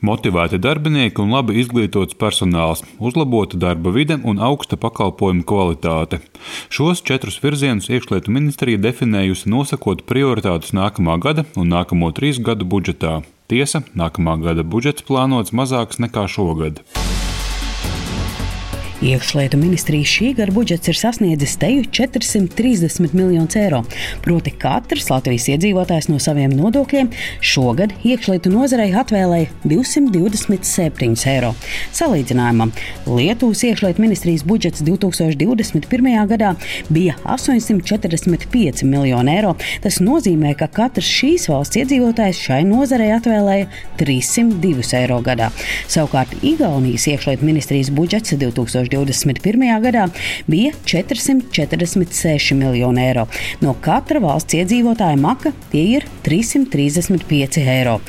Motivēti darbinieki un labi izglītots personāls, uzlabota darba vide un augsta pakalpojumu kvalitāte. Šos četrus virzienus iekšlietu ministrija definējusi nosakot prioritātus nākamā gada un nākamo trīs gadu budžetā. Tiesa, nākamā gada budžets plānots mazāks nekā šogad. Iekšlietu ministrijas šī gada budžets ir sasniedzis teju 430 miljonus eiro. Proti, katrs Latvijas iedzīvotājs no saviem nodokļiem šogad iekšlietu nozarei atvēlēja 227 eiro. Salīdzinājumam, Lietuvas iekšlietu ministrijas budžets 2021. gadā bija 845 miljoni eiro. Tas nozīmē, ka katrs šīs valsts iedzīvotājs šai nozarei atvēlēja 302 eiro gadā. Savukārt Igaunijas iekšlietu ministrijas budžets 2021. 2021. gadā bija 446 miljoni eiro. No katra valsts iedzīvotāja maka tie ir 335 eiro.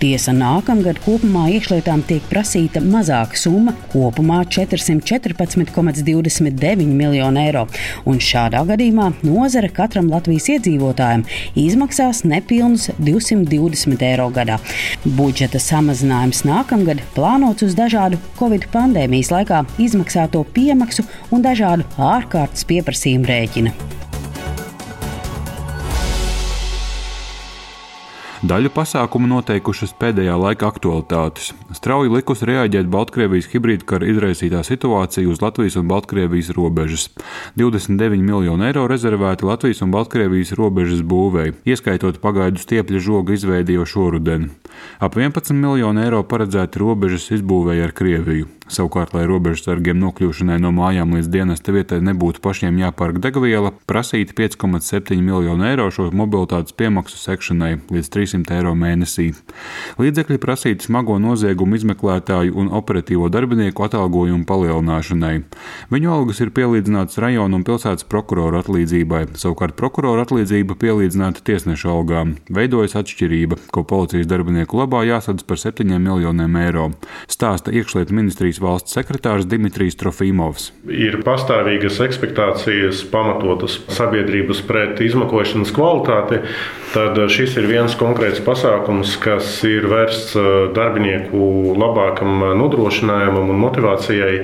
Tiesa nākamgad kopumā iekšlietām tiek prasīta mazāka summa - kopumā 414,29 miljonu eiro. Un šādā gadījumā nozare katram Latvijas iedzīvotājam izmaksās nepilnus 220 eiro gadā. Budžeta samazinājums nākamgad plānots uz dažādu Covid pandēmijas laikā izmaksāto piemaksu un dažādu ārkārtas pieprasījumu rēķina. Daļu pasākumu noteikušas pēdējā laika aktualitātes. Strauji likus reaģēt Baltkrievijas hibrīdkara izraisītā situācija uz Latvijas un Baltkrievijas robežas. 29 miljoni eiro rezervēti Latvijas un Baltkrievijas robežas būvēi, ieskaitot pagaidu stiepļa žoga izveidi jau šoruden. Ap 11 miljoni eiro paredzēti robežas izbūvēi ar Krieviju. Savukārt, lai robežsargiem nokļūšanai no mājām līdz dienesta vietai nebūtu pašiem jāpērk degviela, prasīti 5,7 miljonu eiro šo mobilitātes piemaksu sekšanai līdz 300 eiro mēnesī. Līdzekļi prasīti smago noziegumu izmeklētāju un operatīvo darbinieku atalgojumu palielināšanai. Viņu algas ir pielīdzinātas rajonu un pilsētas prokuroru atlīdzībai, savukārt prokuroru atlīdzība pielīdzināta tiesneša algām. Veidojas atšķirība, ko policijas darbinieku labā jāsadz par 7 miljoniem eiro. Stāsta iekšlietu ministrijas valsts sekretārs Dimitrijs Trofīmovs. Ir pastāvīgas ekspektācijas pamatotas sabiedrības pret izmeklēšanas kvalitāti, tad šis ir viens konkrēts pasākums, kas ir vērsts darbinieku labākam nodrošinājumam un motivācijai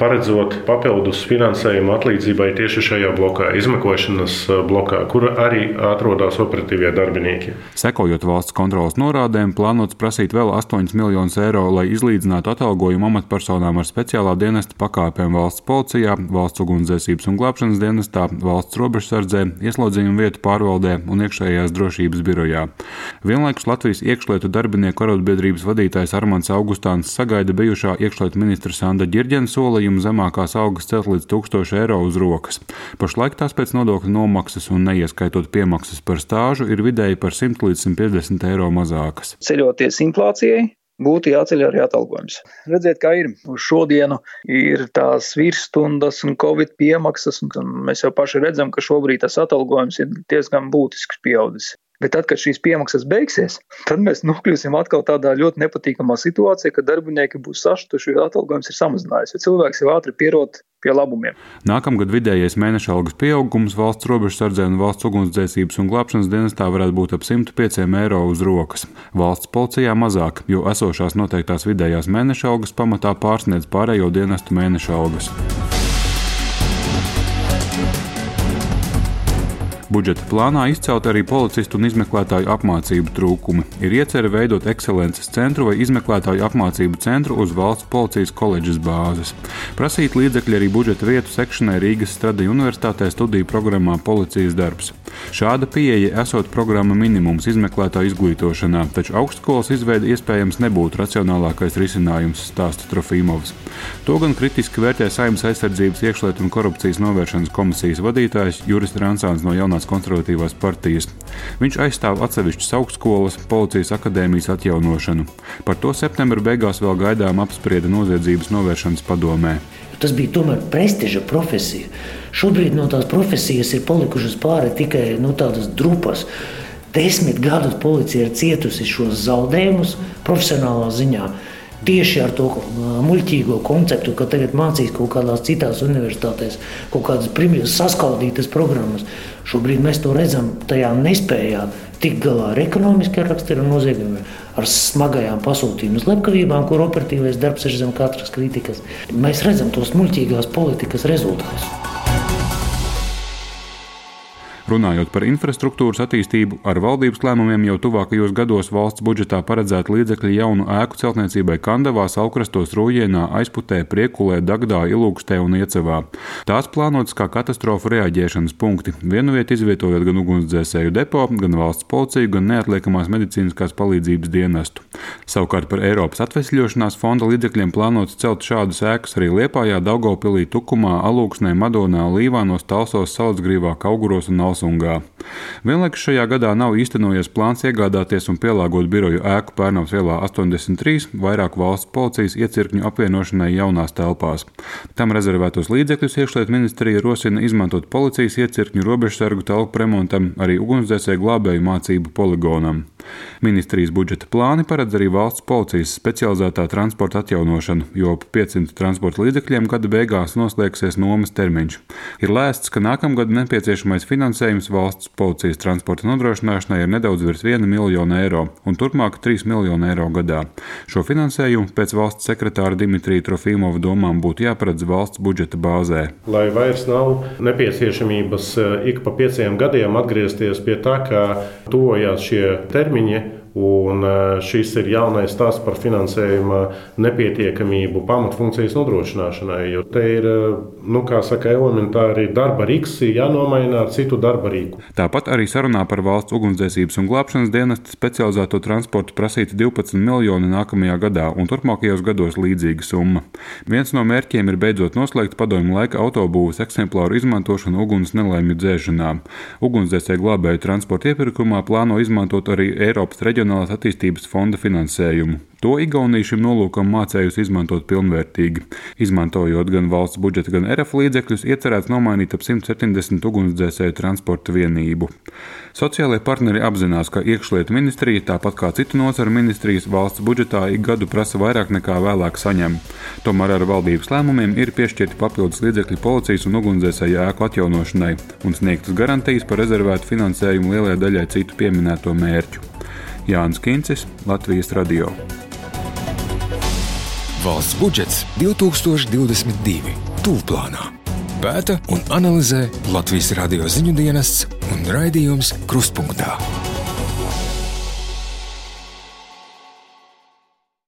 paredzot papildus finansējumu atlīdzībai tieši šajā blokā, izmeklēšanas eh, blokā, kur arī atrodas operatīvie darbinieki. Sekojot valsts kontrolas norādēm, plānots prasīt vēl 8 miljonus eiro, lai izlīdzinātu atalgojumu amatpersonām ar speciālā dienesta pakāpēm valsts policijā, valsts ugunsdzēsības un glābšanas dienestā, valsts robežsardzē, ieslodzījuma vietu pārvaldē un iekšējās drošības birojā. Vienlaikus Latvijas iekšlietu darbinieku arotbiedrības vadītājs Armāns Augustāns sagaida bijušā iekšlietu ministra Sanda Girģena solījumu darījumu zemākās algas celt līdz 1000 eiro uz rokas. Pašlaik tās pēc nodokļu nomaksas un neieskaitot piemaksas par stāžu ir vidēji par 100 līdz 150 eiro mazākas. Ceļoties inflācijai, būtu jāceļ arī atalgojums. Redziet, kā ir. Uz šodienu ir tās virsstundas un covid piemaksas, un mēs jau paši redzam, ka šobrīd tas atalgojums ir diezgan būtisks pieaudzis. Bet tad, kad šīs piemaksas beigsies, tad mēs nokļūsim atkal tādā ļoti nepatīkamā situācijā, ka darbinieki būs sašutuši, jo atalgojums ir samazinājies, jo cilvēks jau ātri pierod pie labumiem. Nākamgad vidējais mēneša algas pieaugums valsts robežsardzē un valsts ugunsdzēsības un glābšanas dienestā varētu būt ap 105 eiro uz rokas. Valsts policijā mazāk, jo esošās noteiktās vidējās mēneša algas pamatā pārsniedz pārējo dienestu mēneša algas. Budžeta plānā izcelt arī policistu un izmeklētāju apmācību trūkumi. Ir iecerē veidot ekscelences centru vai izmeklētāju apmācību centru uz valsts policijas koledžas bāzes. Prasīt līdzekļi arī budžeta vietu sekšanai Rīgas Stradija Universitātē studiju programmā Policijas darbs. Šāda pieeja esot programma minimums izmeklētāju izglītošanā, taču augstskolas izveide iespējams nebūtu racionālākais risinājums, stāsta Trofīmovs. To gan kritiski vērtē Saimnes aizsardzības iekšlietu un korupcijas novēršanas komisijas vadītājs Juris Ransāns no jaunā jaunās konservatīvās partijas. Viņš aizstāv atsevišķas augstskolas, policijas akadēmijas atjaunošanu. Par to septembra beigās vēl gaidām apsprieda noziedzības novēršanas padomē. Tas bija tomēr prestiža profesija. Šobrīd no tās profesijas ir palikušas pāri tikai nu, tādas drupas. Desmit gadus policija ir cietusi šos zaudējumus profesionālā ziņā. Tieši ar to muļķīgo konceptu, ka tagad mācīs kaut kādās citās universitātēs, kaut kādas primitīvas saskaldītas programmas. Šobrīd mēs to redzam tajā nespējā tikt galā ar ekonomiskiem rakstura noziegumiem, ar smagajām pasūtījumu slepkavībām, kur operatīvais darbs ir zem katras kritikas. Mēs redzam tos muļķīgās politikas rezultātus. Runājot par infrastruktūras attīstību, ar valdības lēmumiem jau tuvākajos gados valsts budžetā paredzēta līdzekļi jaunu ēku celtniecībai Kandavā, Saukrastos, Rūjienā, Aizputē, Priekulē, Dagdā, Ilūkstē un Iecevā. Tās plānotas kā katastrofu reaģēšanas punkti, vienu vietu izvietojot gan ugunsdzēsēju depo, gan valsts policiju, gan neatliekamās medicīniskās palīdzības dienestu. Savukārt par Eiropas atvesļošanās fonda līdzekļiem plānots celt šādas ēkas arī Liepājā, Daugopilī, Tukumā, Alūksnē, Madonā, Līvānos, Talsos, Salacgrīvā, Kauguros un Alsā. Kalsungā. Vienlaikus šajā gadā nav īstenojies plāns iegādāties un pielāgot biroju ēku Pērnavas ielā 83 vairāk valsts policijas iecirkņu apvienošanai jaunās telpās. Tam rezervētos līdzekļus iekšlietu ministrija rosina izmantot policijas iecirkņu robežsargu telpu remontam, arī ugunsdzēsēju glābēju mācību poligonam. Ministrijas budžeta plāni paredz arī valsts policijas specializētā transporta atjaunošanu, jo ap 500 transporta līdzekļiem gada beigās noslēgsies nomas termiņš. Ir lēsts, ka nākamgad nepieciešamais finansējums valsts policijas transporta nodrošināšanai ir nedaudz virs 1 miljona eiro un turpmāk 3 miljonu eiro gadā. Šo finansējumu pēc valsts sekretāra Dimitrija Trofimova domām būtu jāparedz valsts budžeta bāzē. Lai vairs nav nepieciešamības eh, ik pa pieciem gadiem atgriezties pie tā, ka tuvojās šie termiņi Un e, šis ir jaunais stāsts par finansējuma nepietiekamību pamatfunkcijas nodrošināšanai. Jo te ir, e, nu, kā saka, elementāri darba rīks jānomaina ar citu darba rīku. Tāpat arī sarunā par valsts ugunsdzēsības un glābšanas dienesta specializēto transportu prasīta 12 miljoni nākamajā gadā un turpmākajos gados līdzīga summa. Viens no mērķiem ir beidzot noslēgt padomju laika autobūvas eksemplāru izmantošanu uguns nelaimju dzēšanā. Ugunsdzēsēju glābēju transporta iepirkumā plāno izmantot arī Eiropas reģionālajā Reģionālās attīstības fonda finansējumu. To Igaunija šim nolūkam mācējusi izmantot pilnvērtīgi. Izmantojot gan valsts budžeta, gan RF līdzekļus, iecerēts nomainīt ap 170 ugunsdzēsēju transporta vienību. Sociālajie partneri apzinās, ka iekšlietu ministrija, tāpat kā citu nozaru ministrijas, valsts budžetā ik gadu prasa vairāk nekā vēlāk saņem. Tomēr ar valdības lēmumiem ir piešķirti papildus līdzekļi policijas un ugunsdzēsēju ēku atjaunošanai un sniegtas garantijas par rezervētu finansējumu lielai daļai citu pieminēto mērķu. Jānis Kincis, Latvijas Radio. Valsts budžets 2022. Tūlplānā. Pēta un analizē Latvijas radio ziņu dienests un raidījums Krustpunktā.